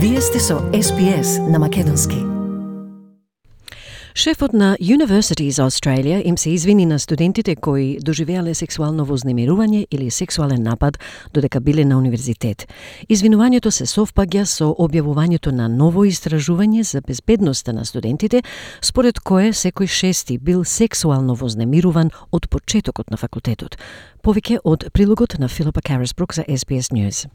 Вие сте со SPS на Македонски. Шефот на Universities Australia им се извини на студентите кои доживеале сексуално вознемирување или сексуален напад додека биле на универзитет. Извинувањето се совпаѓа со објавувањето на ново истражување за безбедноста на студентите, според кое секој шести бил сексуално вознемируван од почетокот на факултетот. Повеќе од прилогот на Филипа Карисбрук за SBS News.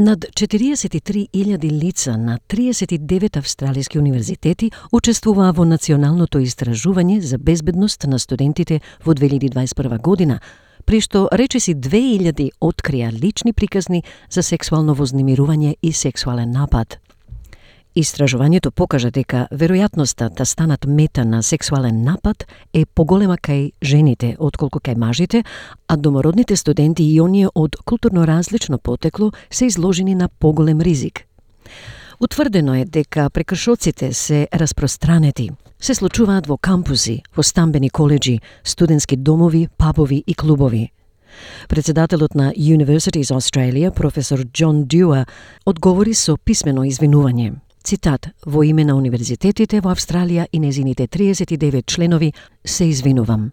Над 43.000 лица на 39 австралиски универзитети учествуваа во националното истражување за безбедност на студентите во 2021 година, при што речиси 2000 открија лични приказни за сексуално вознемирување и сексуален напад. Истражувањето покажа дека веројатноста да станат мета на сексуален напад е поголема кај жените отколку кај мажите, а домородните студенти и оние од културно различно потекло се изложени на поголем ризик. Утврдено е дека прекршоците се распространети. Се случуваат во кампуси, во стамбени коледжи, студентски домови, пабови и клубови. Председателот на Universities Australia, професор Џон Дюа, одговори со писмено извинување. Цитат, во име на универзитетите во Австралија и незините 39 членови се извинувам.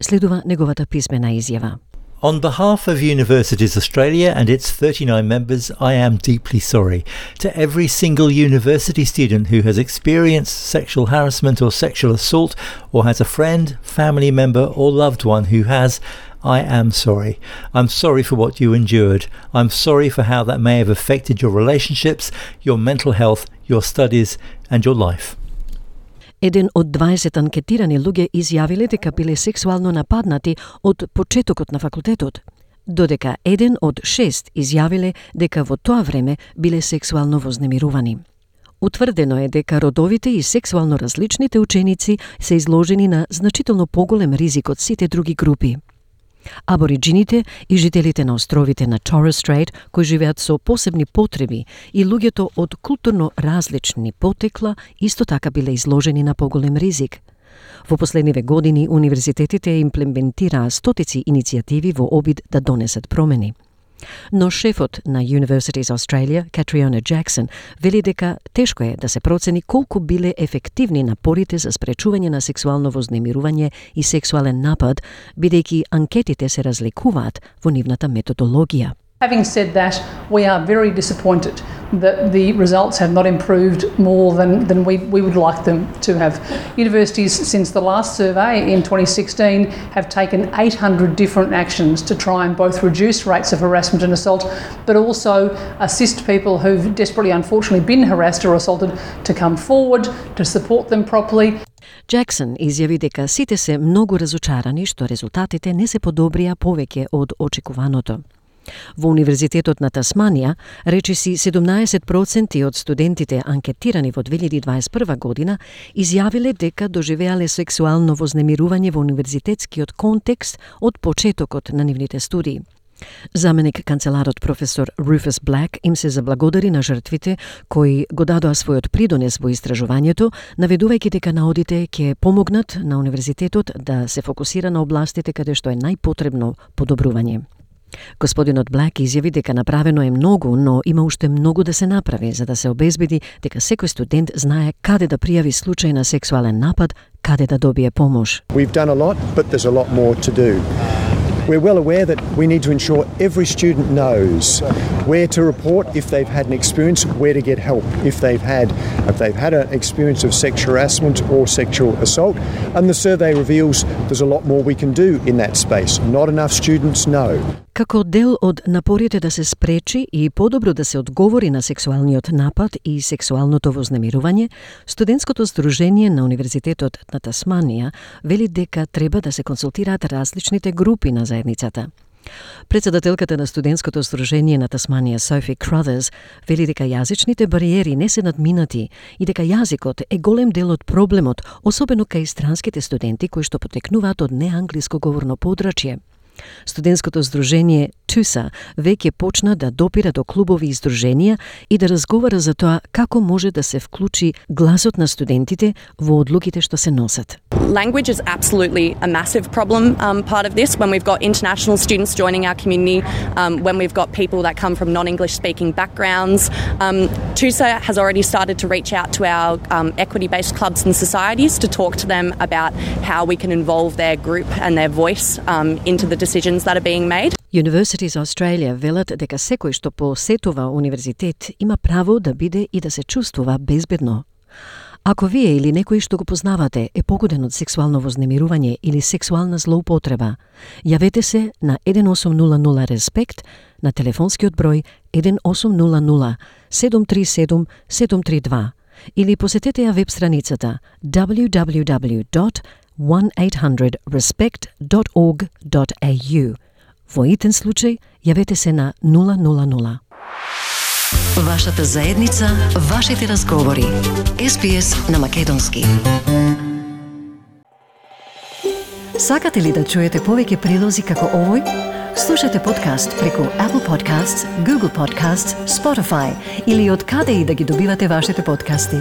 Следува неговата писмена изјава. On behalf of Universities Australia and its 39 members, I am deeply sorry. To every single university student who has experienced sexual harassment or sexual assault, or has a friend, family member, or loved one who has, I am sorry. I'm sorry for what you endured. I'm sorry for how that may have affected your relationships, your mental health, your studies, and your life. Еден од 20 анкетирани луѓе изјавиле дека биле сексуално нападнати од почетокот на факултетот, додека еден од 6 изјавиле дека во тоа време биле сексуално вознемирувани. Утврдено е дека родовите и сексуално различните ученици се изложени на значително поголем ризик од сите други групи. Абориджините и жителите на островите на Торрес Стрейт, кои живеат со посебни потреби, и луѓето од културно различни потекла, исто така биле изложени на поголем ризик. Во последниве години универзитетите имплементираа стотици иницијативи во обид да донесат промени. Но шефот на Universities Australia, Катриона Джексон вели дека тешко е да се процени колку биле ефективни напорите за спречување на сексуално вознемирување и сексуален напад, бидејќи анкетите се разликуваат во нивната методологија. Having said that, we are very disappointed that the results have not improved more than, than we, we would like them to have. Universities, since the last survey in 2016, have taken 800 different actions to try and both reduce rates of harassment and assault, but also assist people who've desperately, unfortunately, been harassed or assaulted to come forward, to support them properly. Джексон изјави дека сите се многу разочарани што резултатите не се подобрија повеќе од очекуваното. Во Универзитетот на Тасманија, речиси 17% од студентите анкетирани во 2021 година изјавиле дека доживеале сексуално вознемирување во универзитетскиот контекст од почетокот на нивните студии. Заменик канцеларот професор Руфус Блек им се заблагодари на жртвите кои го дадоа својот придонес во истражувањето, наведувајќи дека наодите ќе помогнат на универзитетот да се фокусира на областите каде што е најпотребно подобрување. Господинот Блак изјави дека направено е многу, но има уште многу да се направи за да се обезбеди дека секој студент знае каде да пријави случај на сексуален напад, каде да добие помош. We've done a lot, but there's a lot more to do. We're well aware that we need to ensure every student knows where to report if they've had an experience, where to get help if they've had if they've had an experience of sexual harassment or sexual assault. And the survey reveals there's a lot more we can do in that space. Not enough students know. Како дел од напорите да се спречи и подобро да се одговори на сексуалниот напад и сексуалното вознемирување, студентското здружение на Универзитетот на Тасманија вели дека треба да се консултираат различните групи на заедницата. Председателката на студентското сдружение на Тасманија Софи Кроthers вели дека јазичните бариери не се надминати и дека јазикот е голем дел од проблемот, особено кај странските студенти кои што потекнуваат од неанглиско говорно подрачје. Студентското здружение ТУСА веќе почна да допира до клубови и здруженија и да разговара за тоа како може да се вклучи гласот на студентите во одлуките што се носат. language is absolutely a massive problem um, part of this when we've got international students joining our community, um, when we've got people that come from non English speaking backgrounds. Um, TUSA has already started to reach out to our um, equity based clubs and societies to talk to them about how we can involve their group and their voice um, into the decisions that are being made. Universities Australia велат дека секој што посетува универзитет има право да биде и да се чувствува безбедно. Ако вие или некој што го познавате е погоден од сексуално вознемирување или сексуална злоупотреба, јавете се на 1800 Респект на телефонскиот број 1800 737 732 или посетете ја веб страницата 1800respect.org.au. Во итен случај, јавете се на 000. Вашата заедница, вашите разговори. СПС на Македонски. Сакате ли да чуете повеќе прилози како овој? Слушате подкаст преку Apple Podcasts, Google Podcasts, Spotify или од каде и да ги добивате вашите подкасти.